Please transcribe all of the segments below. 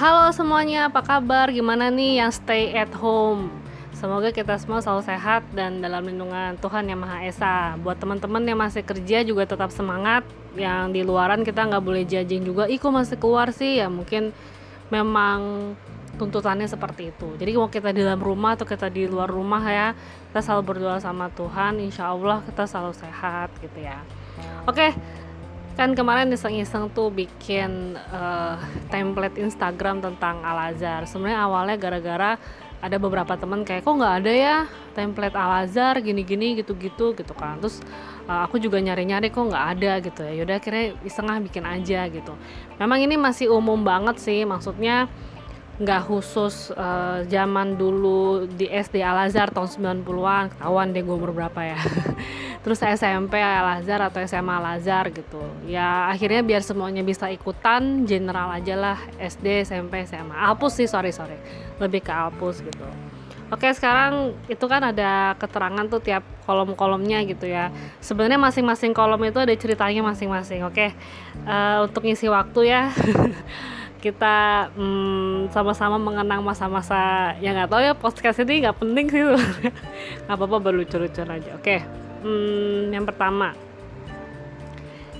Halo semuanya, apa kabar? Gimana nih yang stay at home? Semoga kita semua selalu sehat dan dalam lindungan Tuhan Yang Maha Esa. Buat teman-teman yang masih kerja juga tetap semangat. Yang di luaran kita nggak boleh judging juga. Ih kok masih keluar sih? Ya mungkin memang tuntutannya seperti itu. Jadi mau kita di dalam rumah atau kita di luar rumah ya, kita selalu berdoa sama Tuhan. Insya Allah kita selalu sehat gitu ya. Oke, kan kemarin iseng-iseng tuh bikin uh, template Instagram tentang Al Azhar. Sebenarnya awalnya gara-gara ada beberapa teman kayak kok nggak ada ya template Al Azhar gini-gini gitu-gitu gitu kan. Terus uh, aku juga nyari-nyari kok nggak ada? gitu ya. Yaudah akhirnya isengah bikin aja gitu. Memang ini masih umum banget sih maksudnya nggak khusus uh, zaman dulu di SD Al Azhar tahun 90-an ketahuan deh gue umur berapa ya. Terus SMP Al Azhar atau SMA Al Azhar gitu. Ya akhirnya biar semuanya bisa ikutan general aja lah SD SMP SMA Alpus sih sorry sorry. Lebih ke Alpus gitu. Oke sekarang itu kan ada keterangan tuh tiap kolom-kolomnya gitu ya. Sebenarnya masing-masing kolom itu ada ceritanya masing-masing. Oke? Uh, untuk ngisi waktu ya kita hmm, sama-sama mengenang masa-masa yang nggak tahu ya podcast ini nggak penting sih. Nggak apa-apa berlucu-lucu aja. Oke hmm, yang pertama.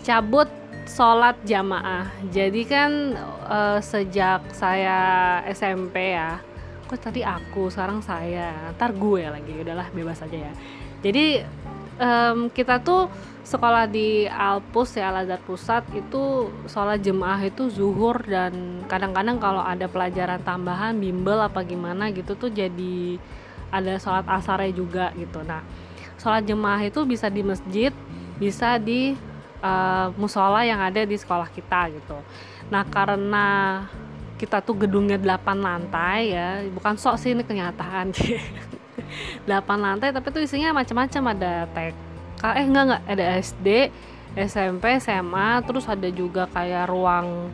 Cabut sholat jamaah. Jadi kan uh, sejak saya SMP ya kok tadi aku sekarang saya. Ntar gue lagi udahlah bebas aja ya. Jadi um, kita tuh sekolah di Alpus ya Al Pusat. Itu sholat jemaah itu zuhur dan kadang-kadang kalau ada pelajaran tambahan bimbel apa gimana gitu tuh jadi ada sholat asarnya juga gitu. Nah sholat jemaah itu bisa di masjid bisa di uh, musola yang ada di sekolah kita gitu. Nah karena kita tuh gedungnya 8 lantai ya bukan sok sih ini kenyataan 8 lantai tapi tuh isinya macam-macam. Ada TK eh enggak enggak. Ada SD SMP SMA terus ada juga kayak ruang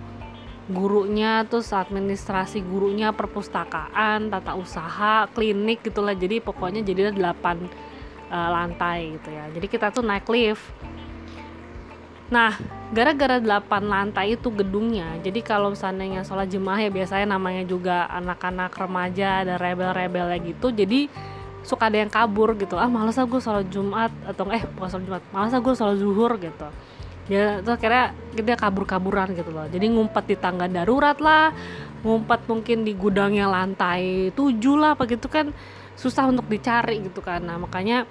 gurunya terus administrasi gurunya perpustakaan tata usaha klinik gitulah jadi pokoknya jadi 8 uh, lantai gitu ya. Jadi kita tuh naik lift. Nah, gara-gara 8 lantai itu gedungnya, jadi kalau misalnya sholat jemaah ya biasanya namanya juga anak-anak remaja, ada rebel-rebelnya gitu, jadi suka ada yang kabur gitu. Ah, males gue sholat Jumat atau eh bukan sholat Jumat, males gue sholat zuhur gitu. Ya, terus akhirnya dia kabur-kaburan gitu loh. Jadi ngumpet di tangga darurat lah, ngumpet mungkin di gudangnya lantai 7 lah, apa gitu kan susah untuk dicari gitu kan nah makanya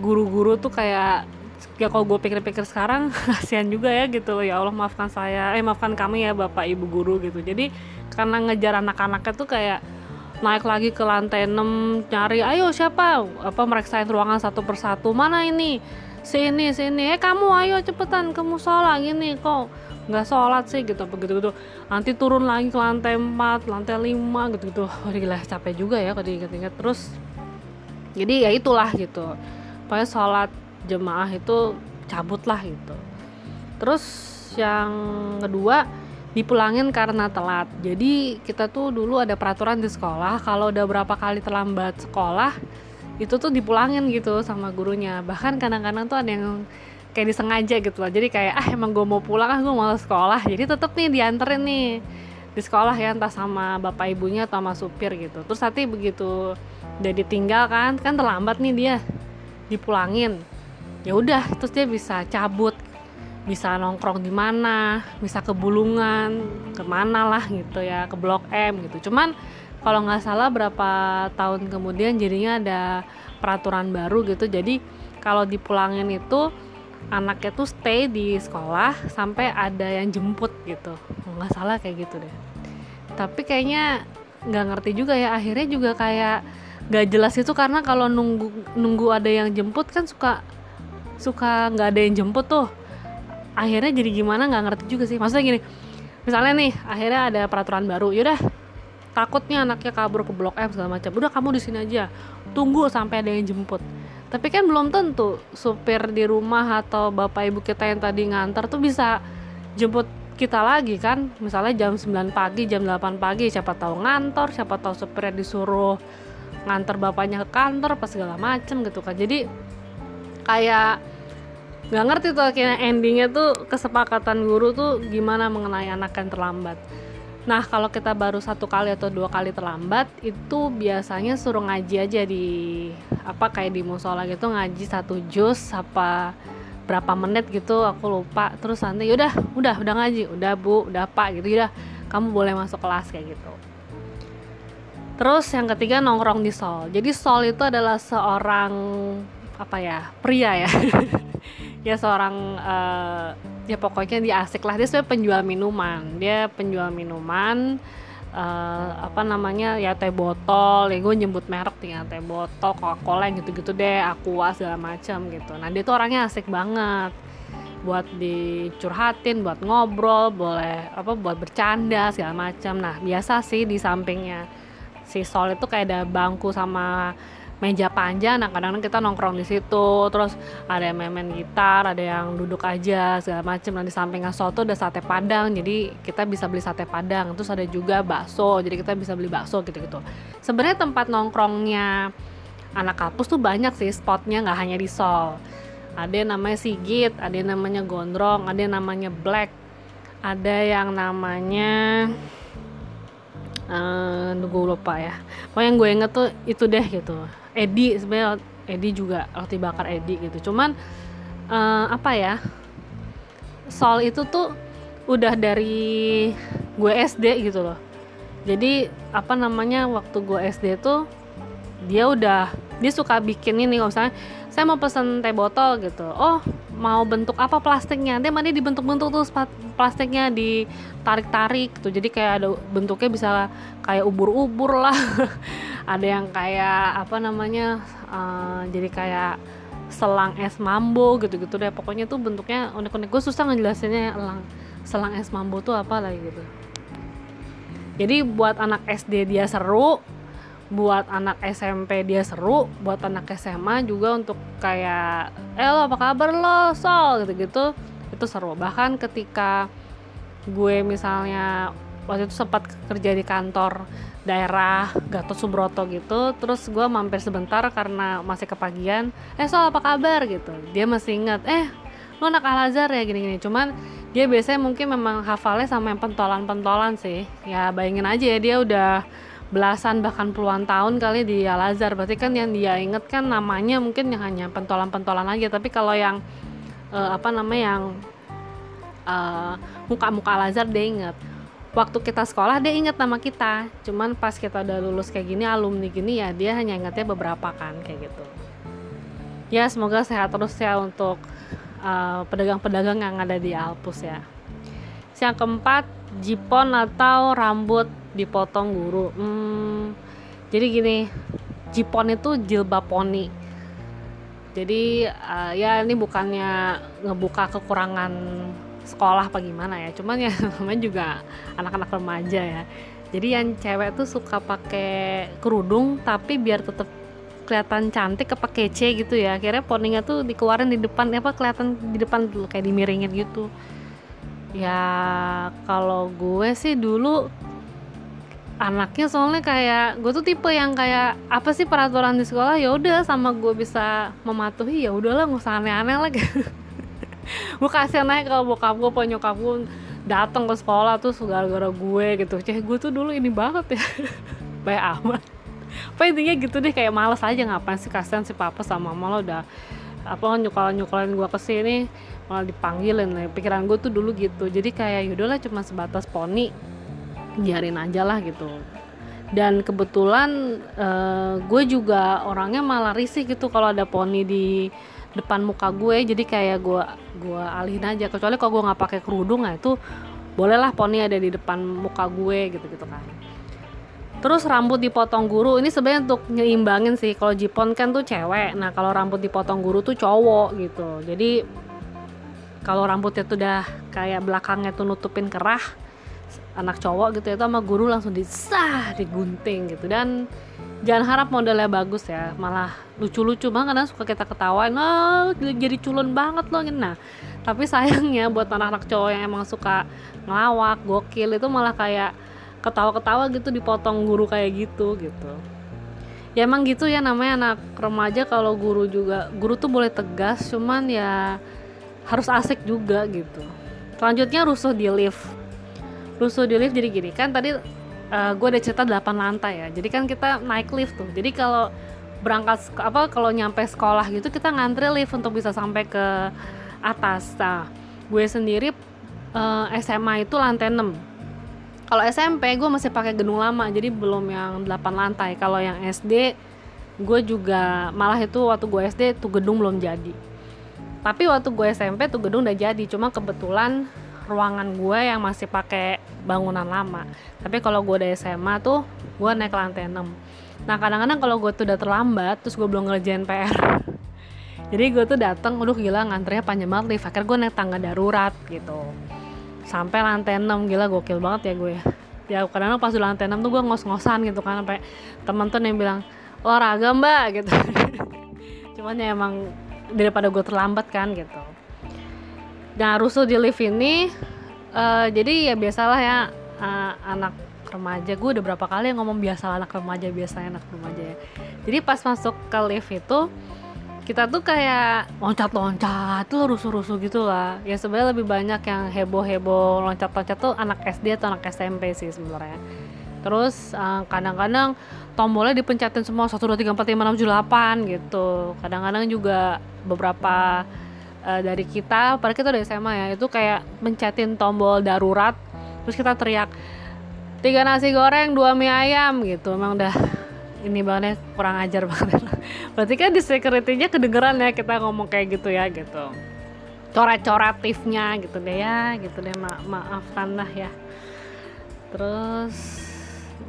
guru-guru tuh kayak ya kalau gue pikir-pikir sekarang kasihan juga ya gitu ya Allah maafkan saya eh maafkan kami ya bapak ibu guru gitu jadi karena ngejar anak-anaknya tuh kayak naik lagi ke lantai 6 nyari ayo siapa? Apa mereka ruangan satu persatu. Mana ini? Sini sini. Eh kamu ayo cepetan. Ke musola gini kok nggak sholat sih? Gitu begitu gitu nanti turun lagi ke lantai 4 lantai 5 gitu gitu wah gila capek juga ya kalau diinget-inget terus jadi ya itulah gitu. Pokoknya sholat jemaah itu cabut lah gitu. Terus yang kedua dipulangin karena telat. Jadi kita tuh dulu ada peraturan di sekolah kalau udah berapa kali terlambat sekolah itu tuh dipulangin gitu sama gurunya. Bahkan kadang-kadang tuh ada yang kayak disengaja gitu loh. Jadi kayak ah emang gue mau pulang ah gue mau sekolah. Jadi tetep nih dianterin nih di sekolah ya entah sama bapak ibunya atau sama supir gitu. Terus nanti begitu udah ditinggal kan kan terlambat nih dia dipulangin. Ya udah terus dia bisa cabut bisa nongkrong di mana bisa ke bulungan ke mana lah gitu ya ke blok M gitu. Cuman kalau nggak salah berapa tahun kemudian jadinya ada peraturan baru gitu. Jadi kalau dipulangin itu anaknya tuh stay di sekolah sampai ada yang jemput gitu. Nggak salah kayak gitu deh. Tapi kayaknya nggak ngerti juga ya akhirnya juga kayak nggak jelas itu karena kalau nunggu nunggu ada yang jemput kan suka suka nggak ada yang jemput tuh akhirnya jadi gimana nggak ngerti juga sih. Maksudnya gini misalnya nih akhirnya ada peraturan baru yaudah takutnya anaknya kabur ke blok M segala macam. Udah kamu di sini aja. Tunggu sampai ada yang jemput. Tapi kan belum tentu supir di rumah atau bapak ibu kita yang tadi ngantar tuh bisa jemput kita lagi kan. Misalnya jam 9 pagi jam 8 pagi siapa tahu ngantor siapa tahu supirnya disuruh ngantar bapaknya ke kantor pas segala macem gitu kan. Jadi kayak nggak ngerti tuh akhirnya endingnya tuh kesepakatan guru tuh gimana mengenai anak yang terlambat. Nah kalau kita baru satu kali atau dua kali terlambat itu biasanya suruh ngaji aja di apa kayak di musola gitu ngaji satu juz apa berapa menit gitu aku lupa. Terus nanti yaudah udah udah ngaji. Udah bu udah pak gitu udah kamu boleh masuk kelas kayak gitu. Terus yang ketiga nongkrong di Sol. Jadi Sol itu adalah seorang apa ya pria ya ya seorang uh, ya pokoknya dia asik lah. Dia sebenarnya penjual minuman. Dia penjual minuman uh, apa namanya ya teh botol. Ya gue nyebut merek tinggal teh botol coca cola gitu-gitu deh aqua segala macam gitu. Nah dia tuh orangnya asik banget. Buat dicurhatin buat ngobrol boleh apa buat bercanda segala macam nah biasa sih di sampingnya. Si Sol itu kayak ada bangku sama meja panjang nah kadang-kadang kita nongkrong di situ terus ada yang main-main gitar ada yang duduk aja segala macem. Nah di samping soto ada sate padang jadi kita bisa beli sate padang. Terus ada juga bakso jadi kita bisa beli bakso gitu-gitu. Sebenarnya tempat nongkrongnya anak kampus tuh banyak sih spotnya nggak hanya di Sol ada yang namanya Sigit ada yang namanya Gondrong ada yang namanya Black ada yang namanya uh, gue lupa ya. Pokoknya yang gue inget tuh itu deh gitu Edi sebenarnya Edi juga roti bakar Edi gitu. Cuman uh, apa ya Sol itu tuh udah dari gue SD gitu loh. Jadi apa namanya waktu gue SD tuh dia udah dia suka bikin ini misalnya saya mau pesen teh botol gitu. Oh mau bentuk apa plastiknya. Dia mana dibentuk-bentuk tuh plastiknya ditarik-tarik tuh jadi kayak ada bentuknya bisa kayak ubur-ubur lah. Ada yang kayak apa namanya uh, jadi kayak selang es mambo gitu-gitu deh. Pokoknya tuh bentuknya unik-unik. Gue susah ngejelasinnya selang selang es mambo tuh apa lagi gitu. Jadi buat anak SD dia seru buat anak SMP dia seru, buat anak SMA juga untuk kayak, eh lo apa kabar lo, sol gitu-gitu, itu seru. Bahkan ketika gue misalnya waktu itu sempat kerja di kantor daerah Gatot Subroto gitu, terus gue mampir sebentar karena masih kepagian, eh sol apa kabar gitu. Dia masih ingat, eh lo anak Al Azhar ya gini-gini. Cuman dia biasanya mungkin memang hafalnya sama yang pentolan-pentolan sih. Ya bayangin aja ya dia udah belasan bahkan puluhan tahun kali di Al Azhar. Berarti kan yang dia inget kan namanya mungkin hanya pentolan-pentolan aja. Tapi kalau yang uh, apa namanya yang uh, muka-muka Al Azhar dia inget waktu kita sekolah dia inget nama kita. Cuman pas kita udah lulus kayak gini alumni gini ya dia hanya ingetnya beberapa kan kayak gitu. Ya semoga sehat terus ya untuk eh, pedagang-pedagang uh, yang ada di Alpus ya. Yang keempat jipon atau rambut dipotong guru. Hmm, jadi gini jipon itu jilbab poni jadi uh, ya ini bukannya ngebuka kekurangan sekolah apa gimana ya cuman ya namanya juga anak-anak remaja ya. Jadi yang cewek tuh suka pakai kerudung tapi biar tetap kelihatan cantik apa kece gitu ya. Akhirnya poninya tuh dikeluarin di depan apa kelihatan di depan dulu kayak dimiringin gitu. Ya kalau gue sih dulu anaknya soalnya kayak gue tuh tipe yang kayak apa sih peraturan di sekolah? Ya udah sama gue bisa mematuhi ya udahlah nggak usah aneh-aneh lagi gue kasihan naik kalau bokap gue penyokap gue datang ke sekolah tuh gara-gara gue gitu. Ceh gue tuh dulu ini banget ya. Baik amat. Apa intinya gitu deh kayak males aja ngapain sih kasihan si papa sama mama lo udah apa nyukalan nyukalan gue ke sini malah dipanggilin. Pikiran gue tuh dulu gitu. Jadi kayak yaudahlah cuma sebatas poni biarin aja lah gitu. Dan kebetulan uh, gue juga orangnya malah risih gitu kalau ada poni di depan muka gue. Jadi kayak gue gue alihin aja. Kecuali kalau gue nggak pakai kerudung nah itu bolehlah poni ada di depan muka gue gitu gitu kan. Terus rambut dipotong guru ini sebenarnya untuk nyeimbangin sih. Kalau jipon kan tuh cewek nah kalau rambut dipotong guru tuh cowok gitu. Jadi kalau rambutnya tuh udah kayak belakangnya tuh nutupin kerah anak cowok gitu itu sama guru langsung disah digunting gitu. Dan jangan harap modelnya bagus ya malah lucu-lucu banget kan suka kita ketawain oh jadi culun banget loh nah tapi sayangnya buat anak-anak cowok yang emang suka ngelawak gokil itu malah kayak ketawa-ketawa gitu dipotong guru kayak gitu gitu. Ya emang gitu ya namanya anak remaja kalau guru juga guru tuh boleh tegas cuman ya harus asik juga gitu. Selanjutnya rusuh di lift rusuh di lift jadi gini kan tadi uh, gue udah cerita 8 lantai ya jadi kan kita naik lift tuh. Jadi kalau berangkat apa kalau nyampe sekolah gitu kita ngantri lift untuk bisa sampai ke atas. Nah gue sendiri uh, eh, SMA itu lantai 6 kalau SMP gue masih pakai gedung lama jadi belum yang 8 lantai. Kalau yang SD gue juga malah itu waktu gue SD tuh gedung belum jadi. Tapi waktu gue SMP tuh gedung udah jadi cuma kebetulan ruangan gue yang masih pakai bangunan lama. Tapi kalau gue udah SMA tuh gue naik lantai 6 nah kadang-kadang kalau gue tuh udah terlambat terus gue belum ngerjain PR jadi gue tuh dateng udah gila ngantrinya panjang banget lift akhirnya gue naik tangga darurat gitu. Sampai lantai 6 gila gokil banget ya gue ya. Kadang-kadang pas di lantai 6 tuh gue ngos-ngosan gitu kan sampai temen tuh yang bilang olahraga mbak gitu. Cuman ya emang daripada gue terlambat kan gitu nah rusuh di lift ini uh, jadi ya biasalah ya uh, anak remaja. Gue udah berapa kali ngomong biasa anak remaja biasa anak remaja ya. Jadi pas masuk ke lift itu kita tuh kayak loncat-loncat tuh rusuh-rusuh gitu lah. Ya sebenarnya lebih banyak yang heboh-heboh loncat-loncat tuh anak SD atau anak SMP sih sebenarnya. Terus eh, kadang-kadang tombolnya dipencetin semua 1 2 3 4 5 6 7 8 gitu. Kadang-kadang juga beberapa uh, dari kita pada kita udah SMA ya itu kayak mencetin tombol darurat terus kita teriak tiga nasi goreng dua mie ayam gitu. Emang udah ini banget kurang ajar banget. Berarti kan di security-nya kedengeran ya kita ngomong kayak gitu ya gitu. Coret-coretifnya gitu deh ya gitu deh. Ma maafkan lah ya. Terus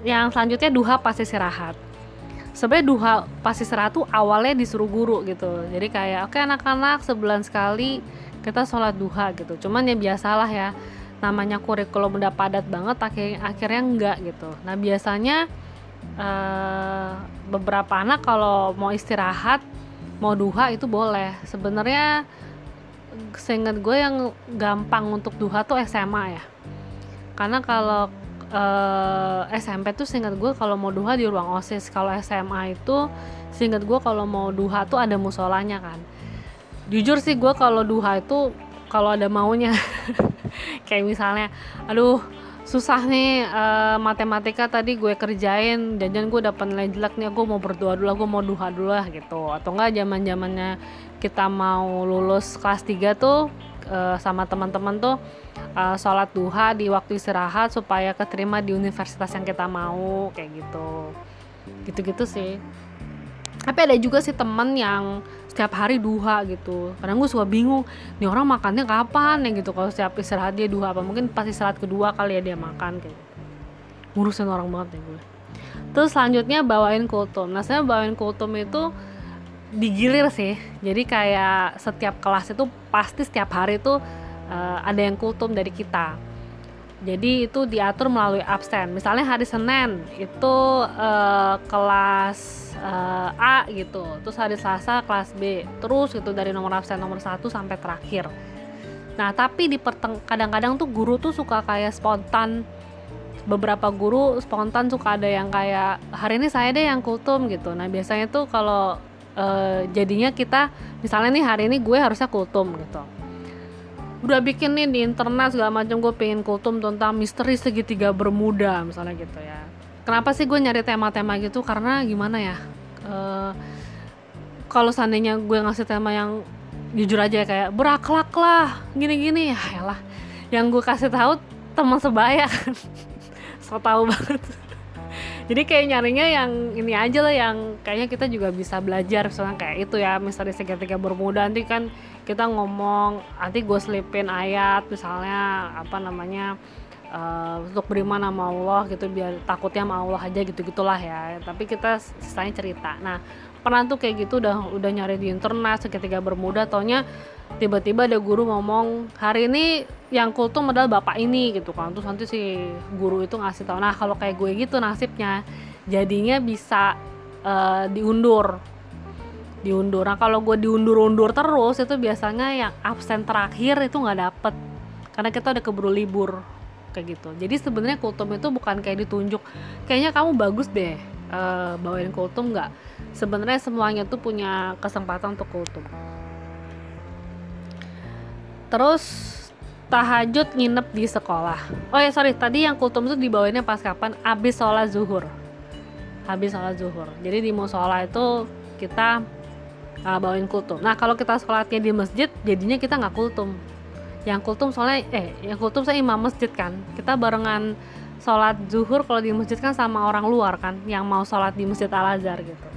yang selanjutnya duha pasti istirahat sebenarnya duha pasti tuh awalnya disuruh guru gitu. Jadi kayak oke okay, anak-anak sebulan sekali kita sholat duha gitu. Cuman ya biasalah ya namanya kurikulum udah padat banget akhirnya, akhirnya enggak gitu. Nah biasanya uh, beberapa anak kalau mau istirahat mau duha itu boleh. Sebenarnya seingat gue yang gampang untuk duha tuh SMA ya. Karena kalau uh, eh, SMP tuh seingat gue kalau mau duha di ruang osis. Kalau SMA itu seingat gue kalau mau duha tuh ada musolanya kan. Jujur sih gue kalau duha itu kalau ada maunya. Kayak misalnya aduh susah nih uh, matematika tadi gue kerjain jajan gue dapat nilai jelek nih gue mau berdoa dulu gue mau duha dulu lah gitu. Atau enggak zaman zamannya kita mau lulus kelas 3 tuh uh, sama teman-teman tuh uh, sholat duha di waktu istirahat supaya keterima di universitas yang kita mau kayak gitu. Gitu-gitu sih. Tapi ada juga sih temen yang setiap hari duha gitu. Kadang gue suka bingung nih orang makannya kapan ya? gitu. Kalau setiap istirahat dia duha apa? Mungkin pas istirahat kedua kali ya dia makan kayak gitu. Ngurusin orang banget ya gue. Terus selanjutnya bawain kultum. Nah saya bawain kultum itu digilir sih. Jadi kayak setiap kelas itu pasti setiap hari itu uh, ada yang kultum dari kita. Jadi itu diatur melalui absen. Misalnya hari Senin itu uh, kelas uh, A gitu. Terus hari Selasa kelas B. Terus gitu dari nomor absen nomor 1 sampai terakhir. Nah tapi di kadang-kadang tuh guru tuh suka kayak spontan. Beberapa guru spontan suka ada yang kayak hari ini saya deh yang kultum gitu. Nah biasanya tuh kalau uh, jadinya kita misalnya nih hari ini gue harusnya kultum gitu. Udah bikin nih di internet segala macam gue pengen kultum tentang misteri segitiga bermuda misalnya gitu ya. Kenapa sih gue nyari tema-tema gitu? Karena gimana ya? Uh, kalau seandainya gue ngasih tema yang jujur aja kayak berakhlak lah gini-gini ya lah yang gue kasih tahu teman sebaya kan. So tau banget jadi kayak nyarinya yang ini aja lah yang kayaknya kita juga bisa belajar misalnya kayak itu ya misteri segitiga bermuda nanti kan kita ngomong nanti gue selipin ayat misalnya apa namanya uh, untuk beriman sama Allah gitu biar takutnya sama Allah aja gitu gitulah ya. Tapi kita sisanya cerita. Nah pernah tuh kayak gitu udah udah nyari di internet seketika bermuda taunya tiba-tiba ada guru ngomong hari ini yang kultum adalah bapak ini gitu kan. Terus nanti si guru itu ngasih tau nah kalau kayak gue gitu nasibnya jadinya bisa uh, diundur. Diundur. Nah kalau gue diundur-undur terus itu biasanya yang absen terakhir itu nggak dapet. Karena kita udah keburu libur kayak gitu. Jadi sebenarnya kultum itu bukan kayak ditunjuk kayaknya kamu bagus deh uh, bawain kultum nggak? Sebenarnya semuanya tuh punya kesempatan untuk kultum. Terus tahajud nginep di sekolah. Oh ya sorry tadi yang kultum itu dibawainnya pas kapan? Abis sholat zuhur. Habis sholat zuhur. Jadi di musola itu kita uh, bawain kultum. Nah kalau kita sholatnya di masjid jadinya kita nggak kultum. Yang kultum soalnya eh yang kultum saya imam masjid kan. Kita barengan sholat zuhur kalau di masjid kan sama orang luar kan yang mau sholat di masjid al azhar gitu.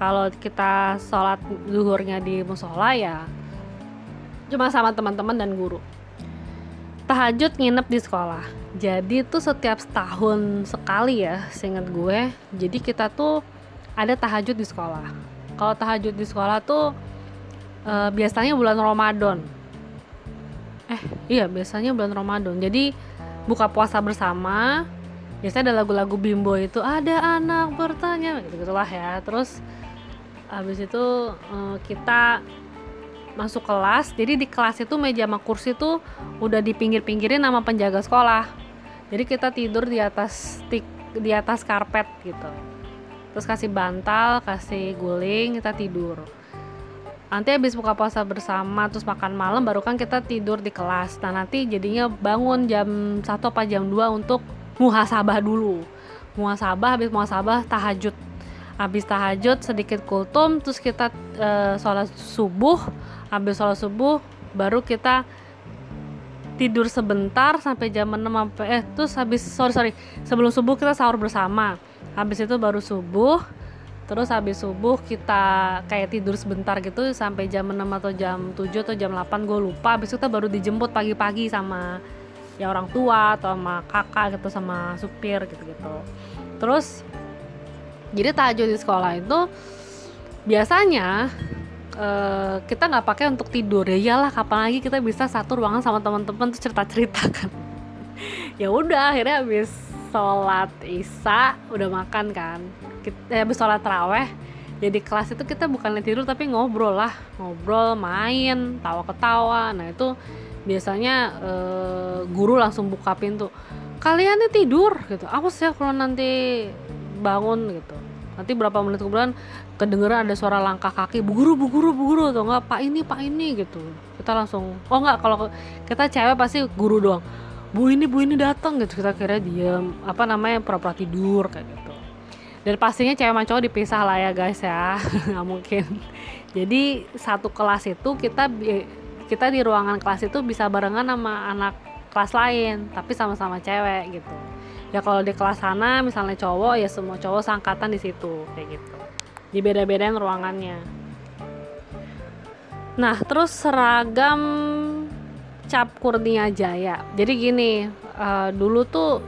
Kalau kita sholat zuhurnya di musola ya cuma sama teman-teman dan guru. Tahajud nginep di sekolah. Jadi tuh setiap setahun sekali ya seingat gue. Jadi kita tuh ada tahajud di sekolah. Kalau tahajud di sekolah tuh e, biasanya bulan Ramadan. Eh iya biasanya bulan Ramadan. Jadi buka puasa bersama biasanya ada lagu-lagu bimbo itu ada anak bertanya gitu gitulah ya. Terus habis itu eh, kita masuk kelas jadi di kelas itu meja sama kursi tuh udah di pinggir-pinggirin sama penjaga sekolah. Jadi kita tidur di atas tik di atas karpet gitu. Terus kasih bantal kasih guling kita tidur nanti habis buka puasa bersama terus makan malam baru kan kita tidur di kelas. Nah nanti jadinya bangun jam satu apa jam 2 untuk muhasabah dulu. Muhasabah habis muhasabah tahajud. Habis tahajud sedikit kultum terus kita e, sholat subuh. Habis sholat subuh baru kita tidur sebentar sampai jam 6 sampai eh terus habis sorry sorry sebelum subuh kita sahur bersama. Habis itu baru subuh terus habis subuh kita kayak tidur sebentar gitu sampai jam 6 atau jam 7 atau jam 8 gue lupa. Habis itu kita baru dijemput pagi-pagi sama ya orang tua atau sama kakak gitu sama supir gitu-gitu. Terus jadi tahajud di sekolah itu biasanya uh, kita nggak pakai untuk tidur. Ya iyalah kapan lagi kita bisa satu ruangan sama teman-teman tuh cerita-cerita kan. Ya udah akhirnya habis sholat isya udah makan kan. Kita eh, habis sholat raweh jadi kelas itu kita bukan tidur tapi ngobrol lah. Ngobrol main tawa ketawa nah itu biasanya eh, guru langsung buka pintu. Kalian nih tidur gitu. Awas ya kalau nanti bangun gitu. Nanti berapa menit kemudian kedengeran ada suara langkah kaki bu guru bu guru bu guru atau enggak pak ini pak ini gitu. Kita langsung oh enggak kalau kita cewek pasti guru doang bu ini bu ini datang gitu. Kita kira diam apa namanya pura-pura tidur kayak gitu. Dan pastinya cewek sama cowok dipisah lah ya guys ya. Nggak mungkin. Jadi satu kelas itu kita kita di ruangan kelas itu bisa barengan sama anak kelas lain tapi sama-sama cewek gitu. Ya kalau di kelas sana misalnya cowok ya semua cowok sangkatan di situ kayak gitu. Di beda-bedain ruangannya. Nah terus seragam cap Kurnia Jaya. Jadi gini uh, dulu tuh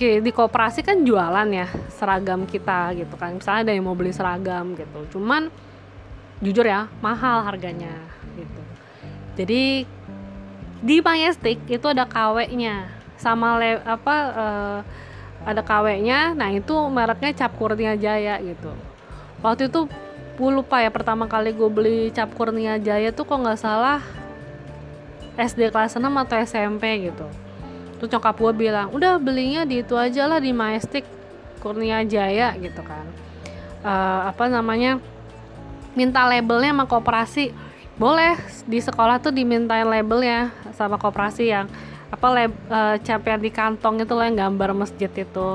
di koperasi kan jualan ya seragam kita gitu kan. Misalnya ada yang mau beli seragam gitu. Cuman jujur ya mahal harganya gitu. Jadi di Majestic itu ada KW-nya sama le, apa uh, ada KW-nya nah itu mereknya cap Kurnia Jaya gitu. Waktu itu gue lupa ya pertama kali gue beli cap Kurnia Jaya tuh kok nggak salah SD kelas 6 atau SMP gitu. Tuh nyokap gue bilang udah belinya di itu aja lah di Majestic Kurnia Jaya gitu kan. Uh, apa namanya minta labelnya sama koperasi. Boleh di sekolah tuh dimintain labelnya sama koperasi yang apa lab, uh, cap yang di kantong itu lah yang gambar masjid itu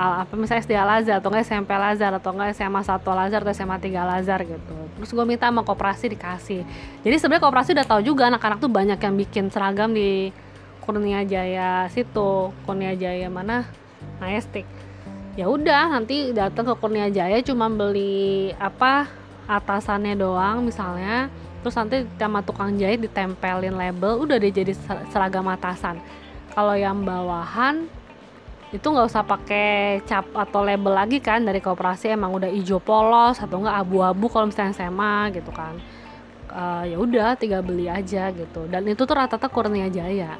apa misalnya SD Al atau enggak SMP Al atau enggak SMA 1 Al atau SMA 3 Al gitu. Terus gue minta sama koperasi dikasih. Jadi sebenarnya koperasi udah tahu juga anak-anak tuh banyak yang bikin seragam di Kurnia Jaya situ. Kurnia Jaya mana? Majestic. Ya udah nanti datang ke Kurnia Jaya cuma beli apa atasannya doang misalnya. Terus nanti sama tukang jahit ditempelin label udah deh jadi seragam atasan. Kalau yang bawahan itu nggak usah pakai cap atau label lagi kan dari koperasi emang udah hijau polos atau enggak abu-abu kalau misalnya SMA gitu kan. Uh, ya udah tinggal beli aja gitu. Dan itu tuh rata-rata Kurnia Jaya.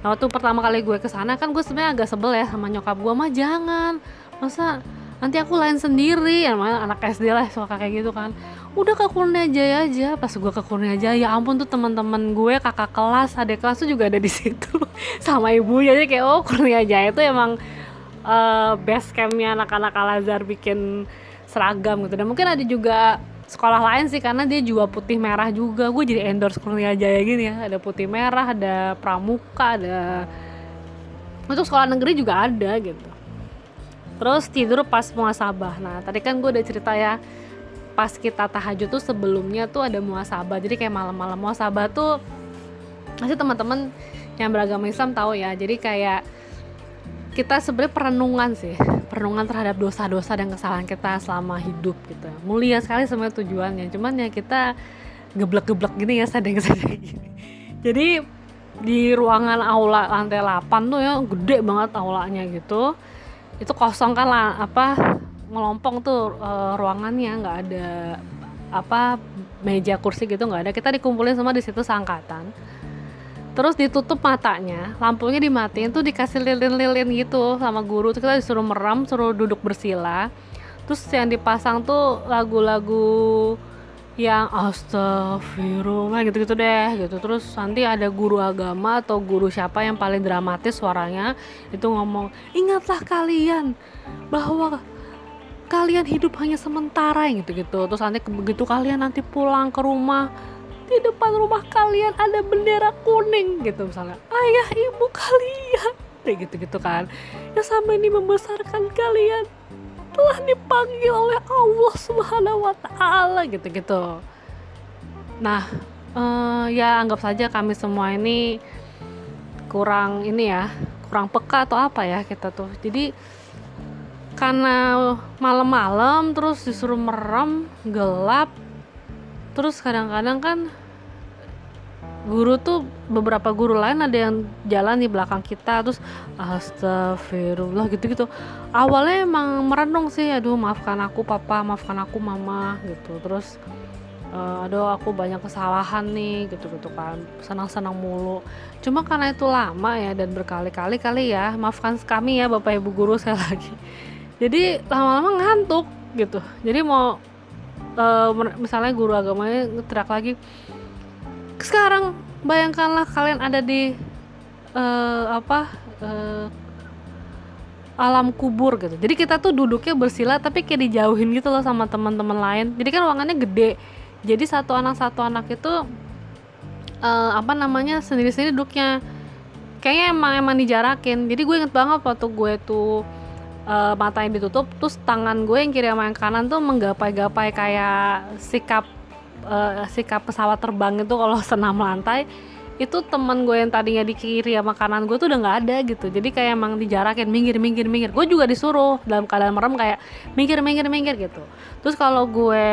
Nah, waktu pertama kali gue ke sana kan gue sebenarnya agak sebel ya sama nyokap gue mah jangan. Masa nanti aku lain sendiri. Ya anak SD lah suka kayak gitu kan udah ke Kurnia Jaya aja. Pas gue ke Kurnia Jaya ya ampun tuh teman-teman gue kakak kelas adik kelas tuh juga ada di situ sama ibunya. Aja kayak oh Kurnia Jaya itu emang uh, best campnya anak-anak Al bikin seragam gitu. Dan mungkin ada juga sekolah lain sih karena dia juga putih merah juga. Gue jadi endorse Kurnia Jaya gini ya. Ada putih merah ada pramuka ada untuk sekolah negeri juga ada gitu. Terus tidur pas muasabah nah tadi kan gue udah cerita ya pas kita tahajud tuh sebelumnya tuh ada muasabah jadi kayak malam-malam muasabah tuh masih teman-teman yang beragama Islam tahu ya. Jadi kayak kita sebenarnya perenungan sih perenungan terhadap dosa-dosa dan kesalahan kita selama hidup gitu. Mulia sekali sebenarnya tujuannya. Cuman ya kita geblek-geblek gini ya sadeng-sadeng gini. Jadi di ruangan aula lantai 8 tuh ya gede banget aulanya gitu. Itu kosong kan apa melompong tuh e, ruangannya nggak ada apa meja kursi gitu nggak ada. Kita dikumpulin semua di situ sangkatan terus ditutup matanya lampunya dimatiin tuh dikasih lilin-lilin gitu sama guru. Terus kita disuruh merem suruh duduk bersila. Terus yang dipasang tuh lagu-lagu yang astagfirullah gitu-gitu deh gitu. Terus nanti ada guru agama atau guru siapa yang paling dramatis suaranya itu ngomong ingatlah kalian bahwa kalian hidup hanya sementara gitu-gitu. Terus nanti begitu kalian nanti pulang ke rumah di depan rumah kalian ada bendera kuning gitu misalnya. Ayah ibu kalian. Kayak gitu gitu kan. Ya sama ini membesarkan kalian. Telah dipanggil oleh Allah Subhanahu Wa Taala gitu gitu nah uh, ya anggap saja kami semua ini kurang ini ya kurang peka atau apa ya kita tuh. Jadi karena malam-malam terus disuruh merem gelap. Terus kadang-kadang kan guru tuh beberapa guru lain ada yang jalan di belakang kita terus astagfirullah gitu-gitu. Awalnya emang merenung sih aduh maafkan aku papa maafkan aku mama gitu. Terus uh, aduh aku banyak kesalahan nih gitu-gitu kan. Senang-senang mulu. Cuma karena itu lama ya dan berkali-kali kali ya maafkan kami ya bapak ibu guru saya lagi jadi lama-lama ngantuk gitu. Jadi mau uh, misalnya guru agamanya teriak lagi sekarang bayangkanlah kalian ada di uh, apa uh, alam kubur gitu. Jadi kita tuh duduknya bersila tapi kayak dijauhin gitu loh sama teman-teman lain. Jadi kan ruangannya gede. Jadi satu anak satu anak itu uh, apa namanya sendiri-sendiri duduknya. Kayaknya emang emang dijarakin. Jadi gue inget banget waktu gue tuh uh, matanya ditutup terus tangan gue yang kiri sama yang kanan tuh menggapai-gapai kayak sikap uh, sikap pesawat terbang itu kalau senam lantai. Itu teman gue yang tadinya di kiri sama kanan gue tuh udah nggak ada gitu. Jadi kayak emang dijarakin minggir minggir minggir. Gue juga disuruh dalam keadaan merem kayak minggir minggir minggir gitu. Terus kalau gue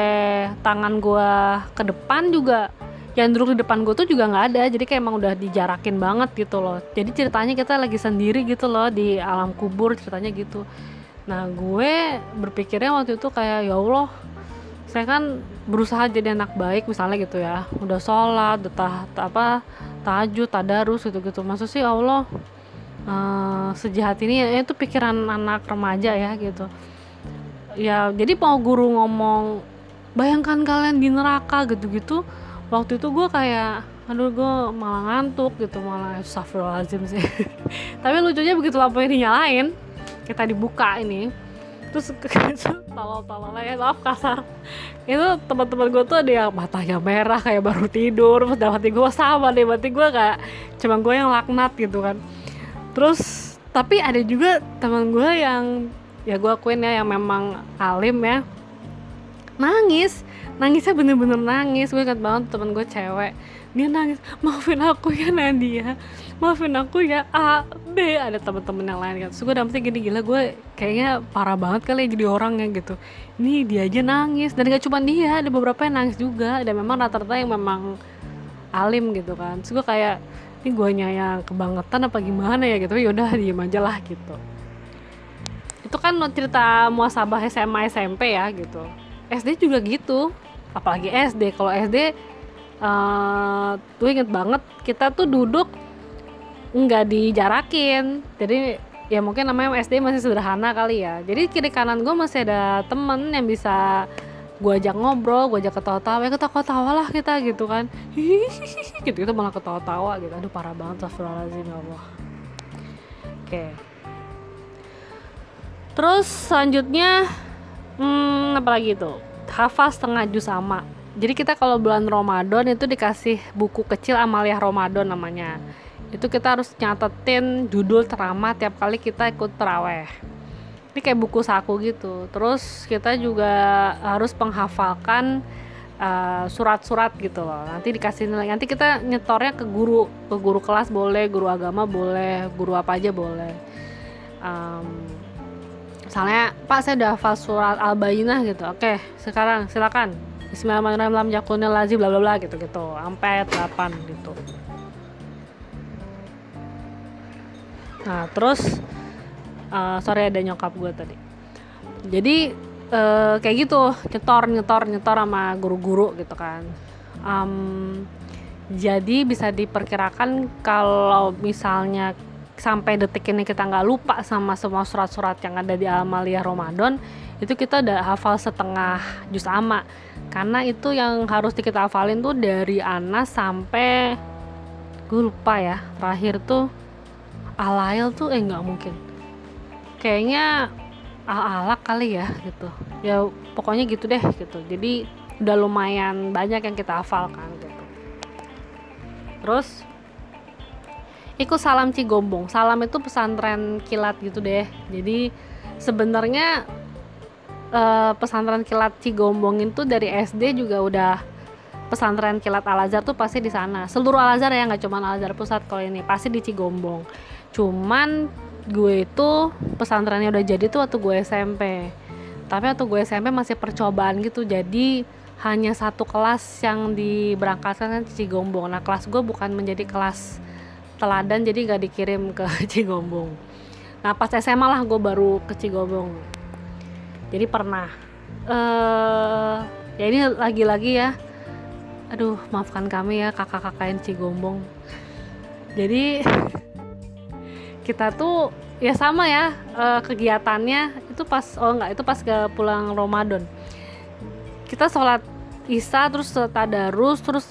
tangan gue ke depan juga yang duduk di depan gue tuh juga nggak ada. Jadi kayak emang udah dijarakin banget gitu loh. Jadi ceritanya kita lagi sendiri gitu loh di alam kubur ceritanya gitu. Nah gue berpikirnya waktu itu kayak ya Allah saya kan berusaha jadi anak baik misalnya gitu ya. Udah sholat udah tah, apa tahajud tadarus gitu gitu maksud sih ya Allah uh, sejahat ini ya itu pikiran anak remaja ya gitu. Ya jadi mau guru ngomong bayangkan kalian di neraka gitu-gitu waktu itu gue kayak aduh gue malah ngantuk gitu malah astagfirullahaladzim sih. Tapi lucunya begitu lampunya dinyalain kita dibuka ini terus tolol-tolol ya maaf kasar. Itu teman-teman gue tuh ada yang matanya merah kayak baru tidur terus dapat gue sama deh berarti gue kayak cuma gue yang laknat gitu kan. Terus tapi ada juga teman gue yang ya gue akuin ya yang memang alim ya nangis nangisnya bener-bener nangis. Gue ingat banget temen gue cewek. Dia nangis maafin aku ya Nadia. Maafin aku ya A B. Ada temen-temen yang lain kan so gue dapetnya gini gila gue kayaknya parah banget kali ya jadi orang ya gitu. Ini dia aja nangis. Dan gak cuma dia ada beberapa yang nangis juga. Dan memang rata-rata yang memang alim gitu kan. So gue kayak ini gue yang kebangetan apa gimana ya? Gitu. Yaudah diem aja lah gitu. Itu kan cerita muasabah SMA SMP ya gitu. SD juga gitu apalagi SD kalau SD uh, tuh inget banget kita tuh duduk nggak dijarakin. Jadi ya mungkin namanya SD masih sederhana kali ya. Jadi kiri kanan gue masih ada temen yang bisa gue ajak ngobrol, gue ajak ketawa-tawa, ya ketawa-tawa lah kita gitu kan. Hihihi gitu gitu malah ketawa-tawa gitu. Aduh parah banget astagfirullahaladzim ya Allah. Oke. Terus selanjutnya hmm, apa lagi tuh hafal setengah juz sama. Jadi kita kalau bulan Ramadan itu dikasih buku kecil Amalia Ramadan namanya. Itu kita harus nyatetin judul ceramah tiap kali kita ikut teraweh ini kayak buku saku gitu. Terus kita juga harus menghafalkan uh, surat-surat uh, gitu loh. Nanti dikasih nilai. Nanti kita nyetornya ke guru. Ke guru kelas boleh guru agama boleh guru apa aja boleh. Um, misalnya pak saya udah hafal surat al-bayinah gitu. Oke sekarang silakan. Bismillahirrahmanirrahim lam yakunil lazim bla bla bla gitu gitu. Sampai 8 gitu. Nah terus uh, sorry ada nyokap gue tadi. Jadi uh, kayak gitu nyetor nyetor nyetor sama guru-guru gitu kan. Um, jadi bisa diperkirakan kalau misalnya sampai detik ini kita nggak lupa sama semua surat-surat yang ada di Amalia Ramadan itu kita udah hafal setengah juz ama. Karena itu yang harus kita hafalin tuh dari Anas sampai gue lupa ya terakhir tuh Alail tuh eh nggak mungkin. Kayaknya alak kali ya gitu. Ya pokoknya gitu deh gitu. Jadi udah lumayan banyak yang kita hafalkan gitu. Terus ikut salam Cigombong. Salam itu pesantren kilat gitu deh. Jadi sebenarnya eh, pesantren kilat Cigombong itu dari SD juga udah pesantren kilat Al Azhar tuh pasti di sana. Seluruh Al Azhar ya nggak cuma Al Azhar pusat kalau ini pasti di Cigombong. Cuman gue itu pesantrennya udah jadi tuh waktu gue SMP tapi waktu gue SMP masih percobaan gitu. Jadi hanya satu kelas yang diberangkatkan ke Cigombong. Nah kelas gue bukan menjadi kelas teladan jadi gak dikirim ke Cigombong. Nah pas SMA lah gue baru ke Cigombong. Jadi pernah. Uh, ya ini lagi-lagi ya. Aduh maafkan kami ya kakak-kakak yang Cigombong. Jadi kita tuh ya sama ya uh, kegiatannya itu pas oh enggak itu pas ke pulang Ramadan. Kita sholat isya terus tadarus terus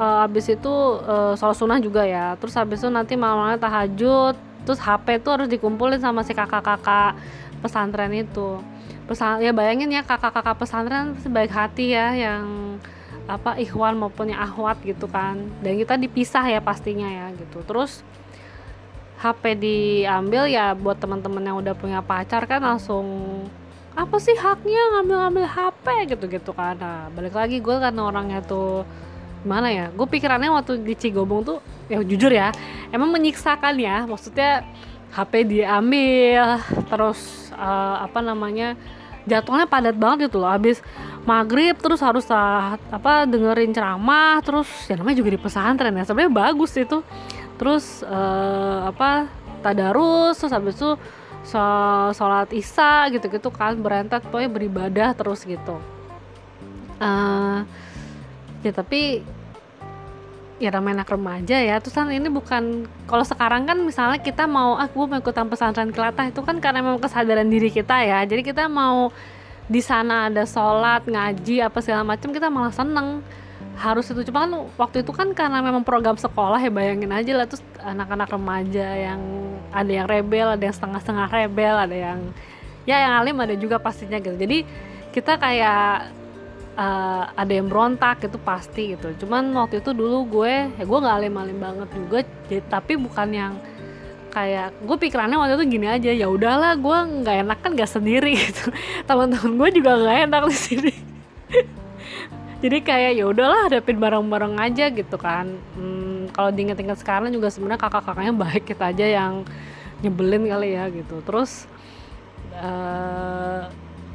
uh, habis itu uh, sholat sunnah juga ya. Terus habis itu nanti malamnya tahajud. Terus HP tuh harus dikumpulin sama si kakak-kakak pesantren itu. Pesan ya bayangin ya kakak-kakak pesantren sebaik hati ya yang apa ikhwan maupun yang ahwat gitu kan. Dan kita dipisah ya pastinya ya gitu. Terus HP diambil ya buat teman-teman yang udah punya pacar kan langsung apa sih haknya ngambil-ngambil HP gitu-gitu kan. Nah balik lagi gue kan orangnya tuh gimana ya? Gue pikirannya waktu di Cigobong tuh ya jujur ya emang menyiksakan ya. Maksudnya HP diambil terus uh, apa namanya jadwalnya padat banget gitu loh. Habis maghrib terus harus uh, apa dengerin ceramah terus ya namanya juga di pesantren ya. Sebenarnya bagus itu. Terus uh, apa tadarus terus habis itu sholat isya gitu-gitu kan berentet pokoknya beribadah terus gitu. Uh, ya tapi ya namanya anak remaja ya. Terus kan ini bukan kalau sekarang kan misalnya kita mau ah mau ikutan pesantren kelatah itu kan karena memang kesadaran diri kita ya. Jadi kita mau di sana ada sholat ngaji apa segala macam kita malah seneng. Harus itu. Cuma kan waktu itu kan karena memang program sekolah ya bayangin aja lah. Terus anak-anak remaja yang ada yang rebel ada yang setengah-setengah rebel ada yang ya yang alim ada juga pastinya gitu. Jadi kita kayak uh, ada yang berontak itu pasti gitu. Cuman waktu itu dulu gue ya gue nggak alim-alim banget juga jadi, tapi bukan yang kayak gue pikirannya waktu itu gini aja ya udahlah gue nggak enak kan gak sendiri gitu. Teman-teman gue juga nggak enak di sini. Jadi kayak ya udahlah hadapin bareng-bareng aja gitu kan. Hmm, kalau diinget-inget sekarang juga sebenarnya kakak-kakaknya baik kita aja yang nyebelin kali ya gitu. Terus uh,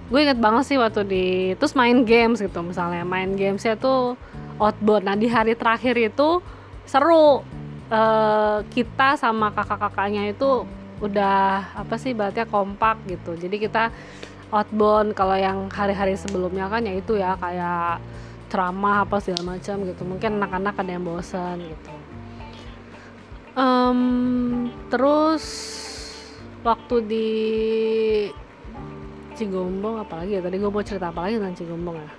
gue inget banget sih waktu di terus main games gitu misalnya main gamesnya tuh outboard nah di hari terakhir itu seru. Uh, kita sama kakak-kakaknya itu udah apa sih berarti kompak gitu. Jadi kita outbound kalau yang hari-hari sebelumnya kan ya itu ya kayak ceramah apa segala macam gitu. Mungkin anak-anak ada yang bosan gitu. Um, terus waktu di Cigombong apalagi ya? Tadi gue mau cerita apa lagi tentang Cigombong ya?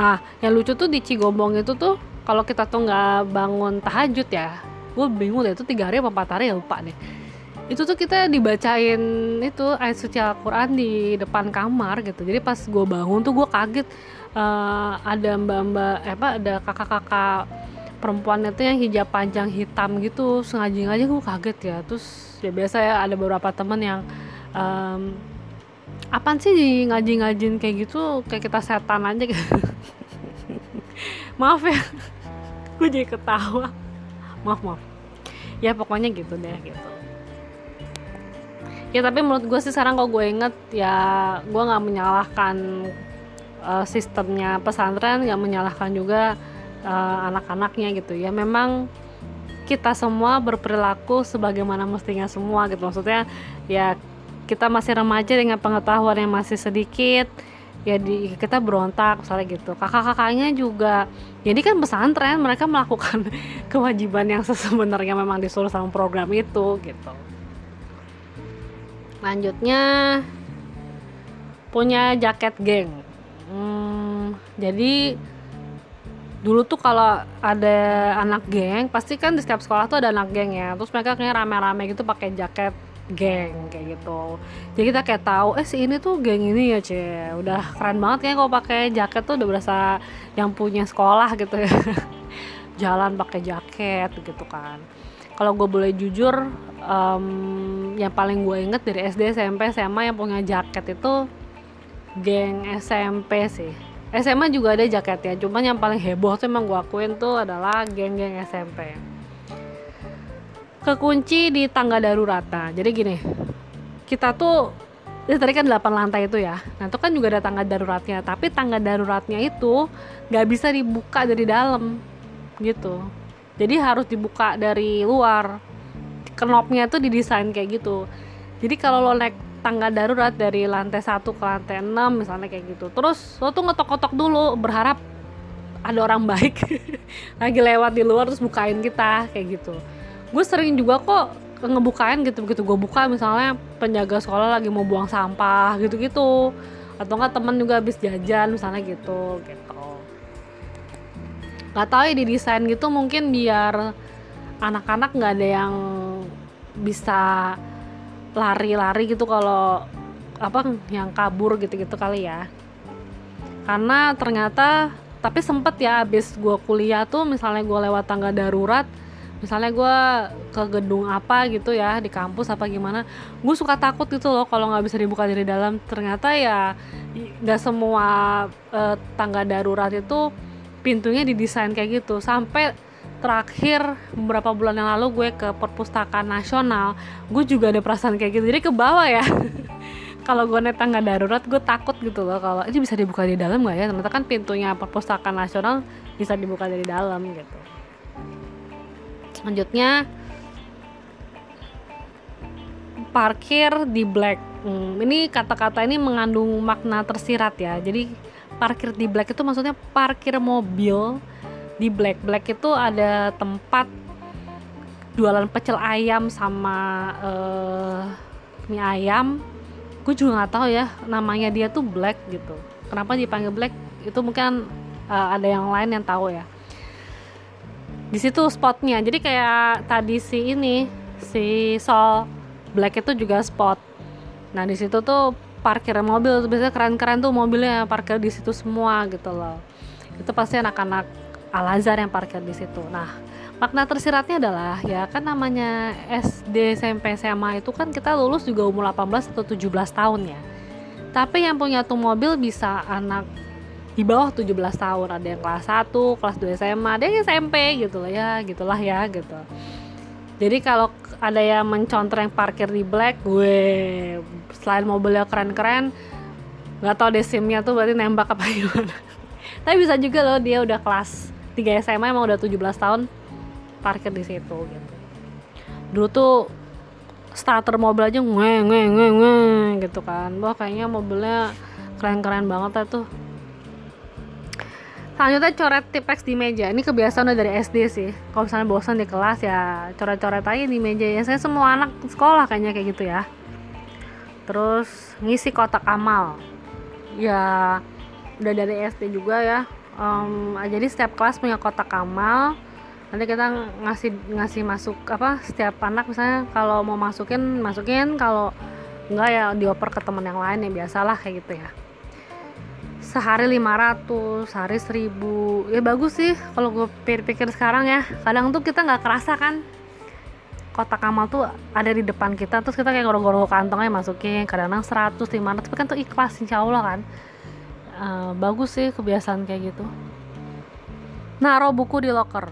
Nah yang lucu tuh di Cigombong itu tuh kalau kita tuh nggak bangun tahajud ya gue bingung deh itu tiga hari apa empat hari ya lupa deh. Itu tuh kita dibacain itu ayat suci Al-Quran di depan kamar gitu. Jadi pas gue bangun tuh gue kaget uh, ada mbak-mbak eh, apa ada kakak-kakak perempuan itu yang hijab panjang hitam gitu sengaja aja gue kaget ya. Terus ya biasa ya ada beberapa temen yang um, apaan sih di ngaji-ngajin kayak gitu? Kayak kita setan aja gitu. Maaf ya gue jadi ketawa. Maaf maaf. Ya pokoknya gitu deh gitu. Ya tapi menurut gue sih sekarang kalau gue inget ya gue nggak menyalahkan uh, sistemnya pesantren nggak menyalahkan juga uh, anak-anaknya gitu. Ya memang kita semua berperilaku sebagaimana mestinya semua gitu. Maksudnya ya kita masih remaja dengan pengetahuan yang masih sedikit ya di kita berontak misalnya gitu. Kakak-kakaknya juga jadi kan pesantren mereka melakukan kewajiban yang sebenarnya memang disuruh sama program itu gitu. Lanjutnya punya jaket geng. Hmm, jadi dulu tuh kalau ada anak geng pasti kan di setiap sekolah tuh ada anak geng ya. Terus mereka kayak rame-rame gitu pakai jaket geng kayak gitu. Jadi kita kayak tahu eh si ini tuh geng ini ya cie. Udah keren banget kayak kalau pakai jaket tuh udah berasa yang punya sekolah gitu ya. Jalan pakai jaket gitu kan. Kalau gue boleh jujur um, yang paling gue inget dari SD SMP SMA yang punya jaket itu geng SMP sih. SMA juga ada jaket ya cuman yang paling heboh tuh emang gue akuin tuh adalah geng-geng SMP kekunci di tangga darurat nah jadi gini kita tuh ya tadi kan 8 lantai itu ya. Nah itu kan juga ada tangga daruratnya. Tapi tangga daruratnya itu nggak bisa dibuka dari dalam gitu. Jadi harus dibuka dari luar. Knopnya tuh didesain kayak gitu. Jadi kalau lo naik tangga darurat dari lantai 1 ke lantai 6 misalnya kayak gitu terus lo tuh ngetok-ngetok dulu berharap ada orang baik lagi lewat di luar terus bukain kita kayak gitu gue sering juga kok ngebukain gitu begitu gue buka misalnya penjaga sekolah lagi mau buang sampah gitu gitu atau enggak temen juga habis jajan misalnya gitu gitu. Nggak tahu ya didesain gitu mungkin biar anak-anak nggak ada yang bisa lari-lari gitu kalau apa yang kabur gitu-gitu kali ya. Karena ternyata tapi sempet ya abis gue kuliah tuh misalnya gue lewat tangga darurat misalnya gue ke gedung apa gitu ya di kampus apa gimana gue suka takut gitu loh kalau nggak bisa dibuka dari dalam. Ternyata ya nggak semua uh, tangga darurat itu pintunya didesain kayak gitu. Sampai terakhir beberapa bulan yang lalu gue ke perpustakaan nasional gue juga ada perasaan kayak gitu. Jadi ke bawah ya. Kalau gue naik tangga darurat gue takut gitu loh kalau ini bisa dibuka di dalam gak ya? Ternyata kan pintunya perpustakaan nasional bisa dibuka dari dalam gitu selanjutnya parkir di black. Hmm, ini kata-kata ini mengandung makna tersirat ya. Jadi parkir di black itu maksudnya parkir mobil di black. Black itu ada tempat jualan pecel ayam sama uh, mie ayam. Gue juga nggak tahu ya namanya dia tuh black gitu. Kenapa dipanggil black? Itu mungkin uh, ada yang lain yang tahu ya di situ spotnya. Jadi kayak tadi si ini si Sol Black itu juga spot. Nah di situ tuh parkir mobil biasanya keren-keren tuh mobilnya parkir di situ semua gitu loh. Itu pasti anak-anak Al Azhar yang parkir di situ. Nah makna tersiratnya adalah ya kan namanya SD SMP SMA itu kan kita lulus juga umur 18 atau 17 tahun ya. Tapi yang punya tuh mobil bisa anak di bawah 17 tahun. Ada yang kelas 1, kelas 2 SMA, ada yang SMP gitu lah ya, gitulah ya gitu. Jadi kalau ada yang mencontreng parkir di black gue selain mobilnya keren-keren nggak tau deh simnya tuh berarti nembak apa gimana. Tapi bisa juga loh dia udah kelas 3 SMA emang udah 17 tahun parkir di situ gitu. Dulu tuh starter mobil aja nge nge nge nge gitu kan. Wah kayaknya mobilnya keren-keren banget tuh selanjutnya coret tipex di meja. Ini kebiasaan udah dari SD sih. Kalau misalnya bosan di kelas ya coret-coret aja di meja. Ya saya semua anak sekolah kayaknya kayak gitu ya. Terus ngisi kotak amal. Ya udah dari SD juga ya. Um, jadi setiap kelas punya kotak amal. Nanti kita ngasih ngasih masuk apa setiap anak misalnya kalau mau masukin masukin. Kalau enggak ya dioper ke teman yang lain ya biasalah kayak gitu ya sehari 500 sehari 1000 ya bagus sih kalau gue pikir-pikir sekarang ya. Kadang tuh kita nggak kerasa kan kotak amal tuh ada di depan kita terus kita kayak gorong-gorong kantongnya masukin kadang-kadang 100 500 tapi kan tuh ikhlas insya Allah kan. Uh, bagus sih kebiasaan kayak gitu. Naruh buku di locker.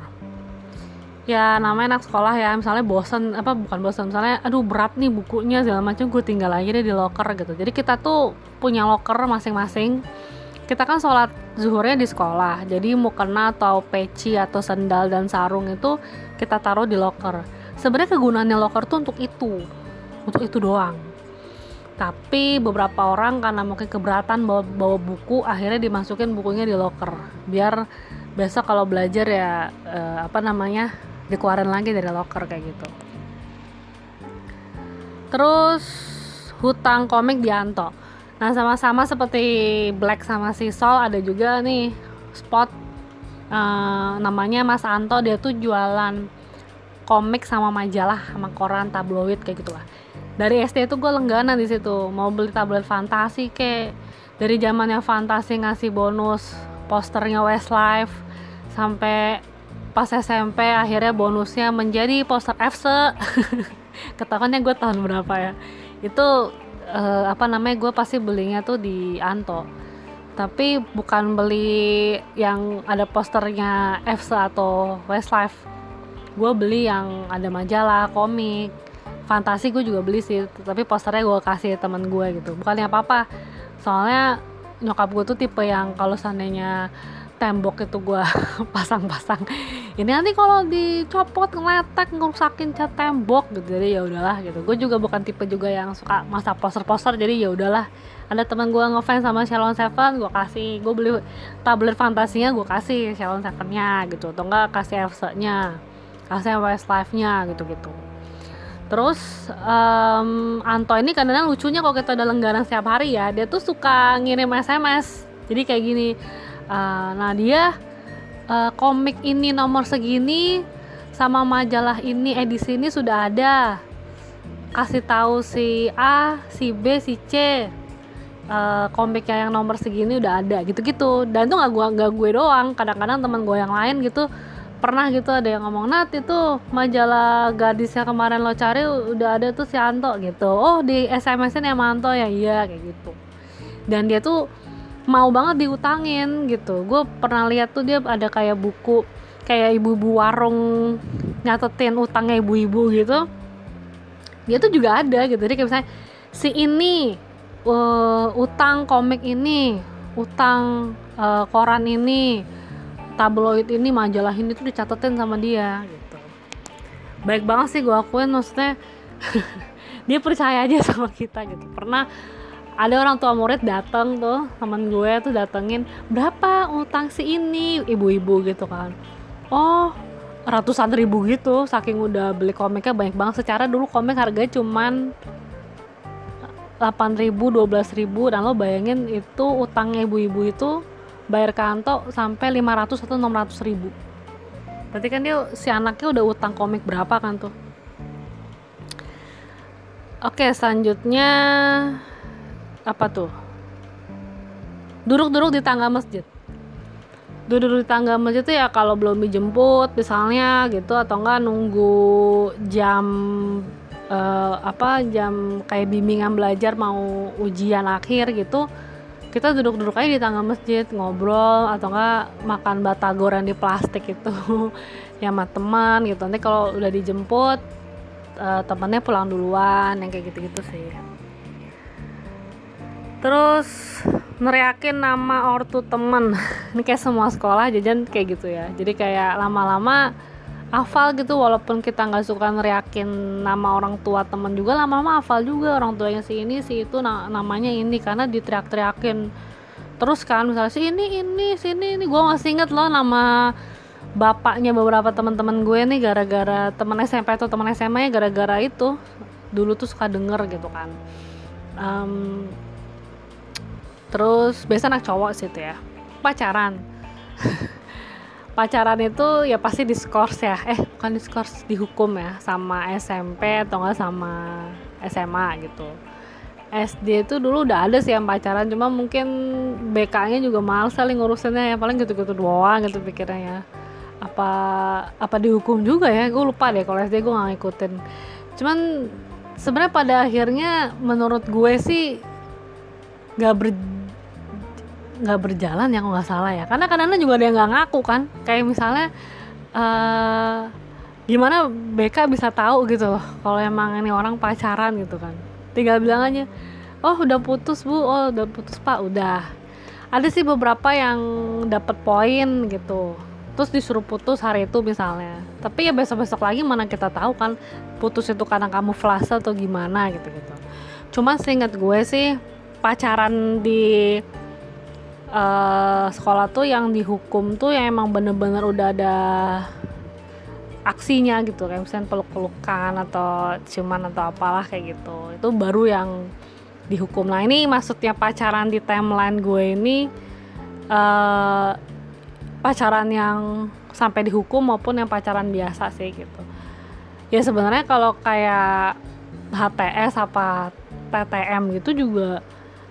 Ya namanya anak sekolah ya misalnya bosan apa bukan bosan misalnya aduh berat nih bukunya segala macam gue tinggal aja deh di locker gitu. Jadi kita tuh punya locker masing-masing kita kan sholat zuhurnya di sekolah jadi mukena atau peci atau sandal dan sarung itu kita taruh di locker. Sebenarnya kegunaannya locker tuh untuk itu untuk itu doang. Tapi beberapa orang karena mungkin keberatan bawa, bawa buku akhirnya dimasukin bukunya di locker. Biar besok kalau belajar ya eh, apa namanya dikeluarin lagi dari locker kayak gitu. Terus hutang komik di Anto Nah sama-sama seperti Black sama si Sol ada juga nih spot uh, namanya Mas Anto dia tuh jualan komik sama majalah sama koran tabloid kayak gitulah. Dari SD itu gue lenggana di situ mau beli tabloid fantasi kayak dari zamannya fantasi ngasih bonus posternya Westlife sampai pas SMP akhirnya bonusnya menjadi poster FC ketahuannya gue tahun berapa ya? Itu uh, apa namanya gue pasti belinya tuh di Anto. Tapi bukan beli yang ada posternya EFSA atau Westlife. Gue beli yang ada majalah komik. Fantasi gue juga beli sih tapi posternya gue kasih teman gue gitu. Bukan apa apa soalnya nyokap gue tuh tipe yang kalau seandainya tembok itu gue pasang-pasang. Ini nanti kalau dicopot ngeletek ngerusakin cat tembok gitu jadi ya udahlah gitu. Gue juga bukan tipe juga yang suka masa poster-poster jadi ya udahlah. Ada teman gue ngefans sama Shalon Seven gue kasih gue beli tablet fantasinya gue kasih Shalon Sevennya gitu. Atau enggak kasih FC nya kasih Westlife nya gitu gitu Terus um, Anto ini kadang-kadang lucunya kalau kita udah lenggaran setiap hari ya, dia tuh suka ngirim SMS. Jadi kayak gini, uh, nah dia uh, komik ini nomor segini sama majalah ini edisi ini sudah ada. Kasih tahu si A si B si C uh, komiknya yang nomor segini udah ada gitu-gitu. Dan tuh nggak gua nggak gue doang kadang-kadang teman gue yang lain gitu. Pernah gitu ada yang ngomong Nat itu majalah gadis yang kemarin lo cari udah ada tuh si Anto gitu. Oh di SMS-in ya Anto ya? Iya kayak gitu. Dan dia tuh mau banget diutangin gitu. Gue pernah lihat tuh dia ada kayak buku kayak ibu-ibu warung nyatetin utangnya ibu-ibu gitu. Dia tuh juga ada gitu. Jadi kayak misalnya si ini uh, utang komik ini utang uh, koran ini tabloid ini majalah ini tuh dicatetin sama dia gitu. Baik banget sih gue akuin maksudnya dia percaya aja sama kita gitu. Pernah ada orang tua murid datang tuh teman gue tuh datengin berapa utang si ini? Ibu-ibu gitu kan. Oh ratusan ribu gitu saking udah beli komiknya banyak banget. Secara dulu komik harganya cuman 8 ribu 12 ribu dan lo bayangin itu utangnya ibu-ibu itu bayar kanto sampai 500 atau 600 ribu. Berarti kan dia si anaknya udah utang komik berapa kan tuh? Oke selanjutnya apa tuh? Duduk-duduk di tangga masjid. Duduk di tangga masjid itu ya kalau belum dijemput misalnya gitu atau enggak nunggu jam uh, apa jam kayak bimbingan belajar mau ujian akhir gitu kita duduk-duduk aja di tangga masjid ngobrol atau enggak makan batagor yang di plastik itu ya sama teman gitu. Nanti kalau udah dijemput uh, temennya pulang duluan yang kayak gitu-gitu sih terus neriakin nama ortu temen. Ini kayak semua sekolah jajan kayak gitu ya. Jadi kayak lama-lama hafal gitu walaupun kita nggak suka neriakin nama orang tua temen juga lama-lama hafal juga orang tuanya si ini si itu na namanya ini karena diteriak-teriakin. Terus kan misalnya si ini ini sini ini gue masih inget loh nama bapaknya beberapa teman-teman gue nih gara-gara teman SMP atau teman SMA ya gara-gara itu. Dulu tuh suka denger gitu kan. Um, terus biasa anak cowok sih itu ya. Pacaran. Pacaran itu ya pasti diskors ya. Eh bukan diskors dihukum ya. Sama SMP atau enggak sama SMA gitu. SD itu dulu udah ada sih yang pacaran. Cuma mungkin BK-nya juga males kali ngurusinnya ya. Paling gitu-gitu doang gitu pikirnya ya. Apa apa dihukum juga ya? Gue lupa deh kalau SD gue gak ngikutin. Cuman sebenarnya pada akhirnya menurut gue sih nggak ber nggak berjalan ya kalau nggak salah ya. Karena kadang-kadang juga ada yang nggak ngaku kan. Kayak misalnya uh, gimana BK bisa tahu gitu loh kalau emang ini orang pacaran gitu kan. Tinggal bilang aja oh udah putus bu. Oh udah putus pak. Udah. Ada sih beberapa yang dapat poin gitu. Terus disuruh putus hari itu misalnya. Tapi ya besok-besok lagi mana kita tahu kan putus itu karena kamu flase atau gimana gitu gitu cuma seingat gue sih pacaran di uh, sekolah tuh yang dihukum tuh yang emang bener-bener udah ada aksinya gitu. Kayak misalnya peluk-pelukan atau ciuman atau apalah kayak gitu. Itu baru yang dihukum. Nah ini maksudnya pacaran di timeline gue ini uh, pacaran yang sampai dihukum maupun yang pacaran biasa sih gitu. Ya sebenarnya kalau kayak HTS apa TTM gitu juga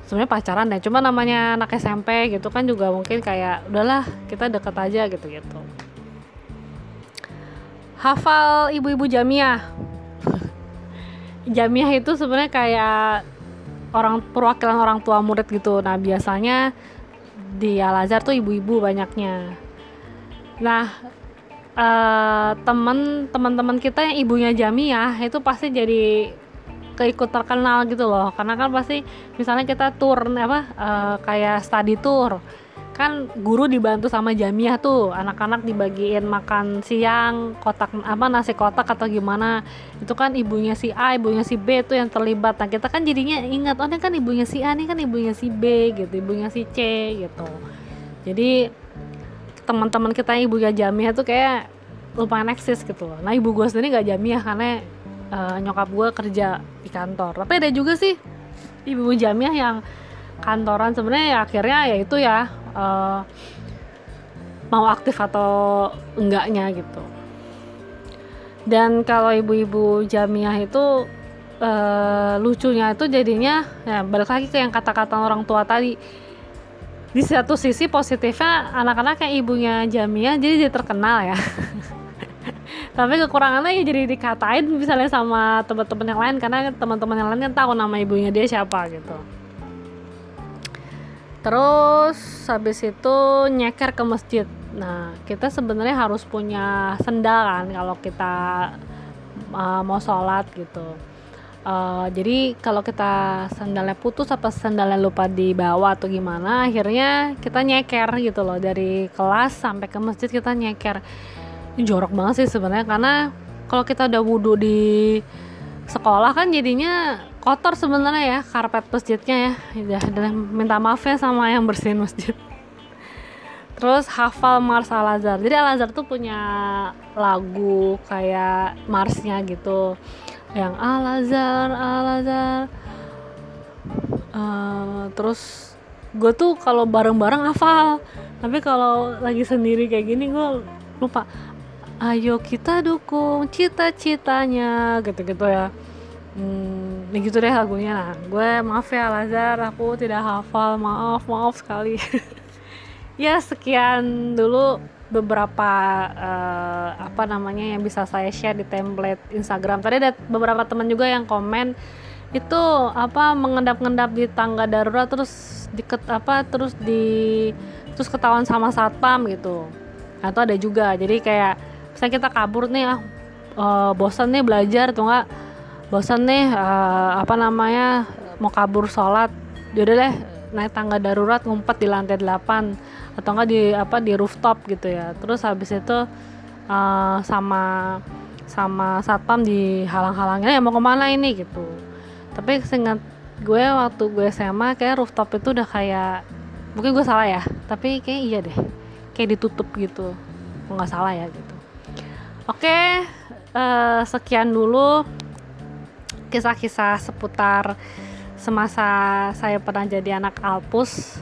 sebenarnya pacaran deh cuma namanya anak SMP gitu kan juga mungkin kayak udahlah kita deket aja gitu gitu hafal ibu-ibu jamiah. Jamiah itu sebenarnya kayak orang perwakilan orang tua murid gitu. Nah biasanya di Al Azhar tuh ibu-ibu banyaknya. Nah uh, temen teman-teman kita yang ibunya jamiah itu pasti jadi keikut terkenal gitu loh. Karena kan pasti misalnya kita tour apa uh, kayak study tour kan guru dibantu sama jamiah tuh anak-anak dibagiin makan siang kotak apa nasi kotak atau gimana. Itu kan ibunya si A ibunya si B tuh yang terlibat. Nah kita kan jadinya ingat oh ini kan ibunya si A ini kan ibunya si B gitu ibunya si C gitu. Jadi teman-teman kita ibunya jamiah tuh kayak lupa eksis gitu loh. Nah ibu gue sendiri gak jamiah karena uh, nyokap gue kerja di kantor. Tapi ada juga sih ibu jamiah yang kantoran. Sebenarnya ya akhirnya ya itu ya uh, mau aktif atau enggaknya gitu. Dan kalau ibu-ibu jamiah itu uh, lucunya itu jadinya ya balik lagi ke yang kata-kata orang tua tadi. Di satu sisi positifnya anak-anak yang ibunya jamiah jadi dia terkenal ya tapi kekurangannya ya jadi dikatain misalnya sama teman-teman yang lain karena teman-teman yang lain kan tahu nama ibunya dia siapa gitu. Terus habis itu nyeker ke masjid. Nah kita sebenarnya harus punya sendal kan kalau kita uh, mau sholat gitu. Uh, jadi kalau kita sandalnya putus apa sandalnya lupa dibawa atau gimana akhirnya kita nyeker gitu loh. Dari kelas sampai ke masjid kita nyeker ini jorok banget sih sebenarnya karena kalau kita udah wudhu di sekolah kan jadinya kotor sebenarnya ya karpet masjidnya ya. Dan minta maaf ya sama yang bersihin masjid. Terus hafal Mars Al Azhar. Jadi Al Azhar tuh punya lagu kayak Marsnya gitu. Yang Al Azhar Al Azhar. Uh, terus gue tuh kalau bareng-bareng hafal. Tapi kalau lagi sendiri kayak gini gue lupa ayo kita dukung cita-citanya gitu-gitu ya. Hmm, gitu deh lagunya nah gue maaf ya Lazar aku tidak hafal. Maaf maaf sekali. Ya sekian dulu beberapa uh, apa namanya yang bisa saya share di template Instagram. Tadi ada beberapa teman juga yang komen itu apa mengendap-endap di tangga darurat terus diket apa terus di terus ketahuan sama satpam gitu. Atau ada juga. Jadi kayak misalnya kita kabur nih ah uh, bosan nih belajar tuh nggak bosan nih uh, apa namanya mau kabur sholat. Yaudah deh naik tangga darurat ngumpet di lantai 8 atau enggak di apa di rooftop gitu ya. Terus habis itu uh, sama sama satpam dihalang-halangin ya mau ke mana ini? Gitu. Tapi seingat gue waktu gue SMA kayak rooftop itu udah kayak mungkin gue salah ya tapi kayak iya deh. Kayak ditutup gitu. Nggak salah ya gitu Oke, uh, sekian dulu kisah-kisah seputar semasa saya pernah jadi anak Alpus.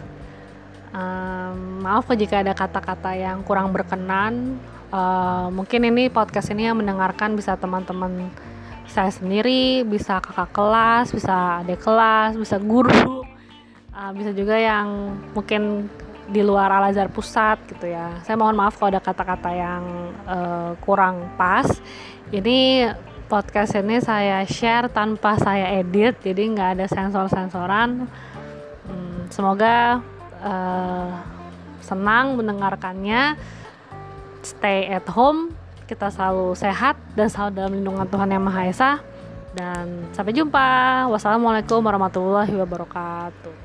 um, maaf jika ada kata-kata yang kurang berkenan uh, mungkin ini podcast ini yang mendengarkan bisa teman-teman saya sendiri bisa kakak kelas bisa adik kelas bisa guru uh, bisa juga yang mungkin di luar Al Azhar Pusat gitu ya. Saya mohon maaf kalau ada kata-kata yang uh, kurang pas. Ini podcast ini saya share tanpa saya edit, jadi nggak ada sensor-sensoran. Hmm, semoga uh, senang mendengarkannya. Stay at home, kita selalu sehat dan selalu dalam lindungan Tuhan Yang Maha Esa. Dan sampai jumpa. Wassalamualaikum warahmatullahi wabarakatuh.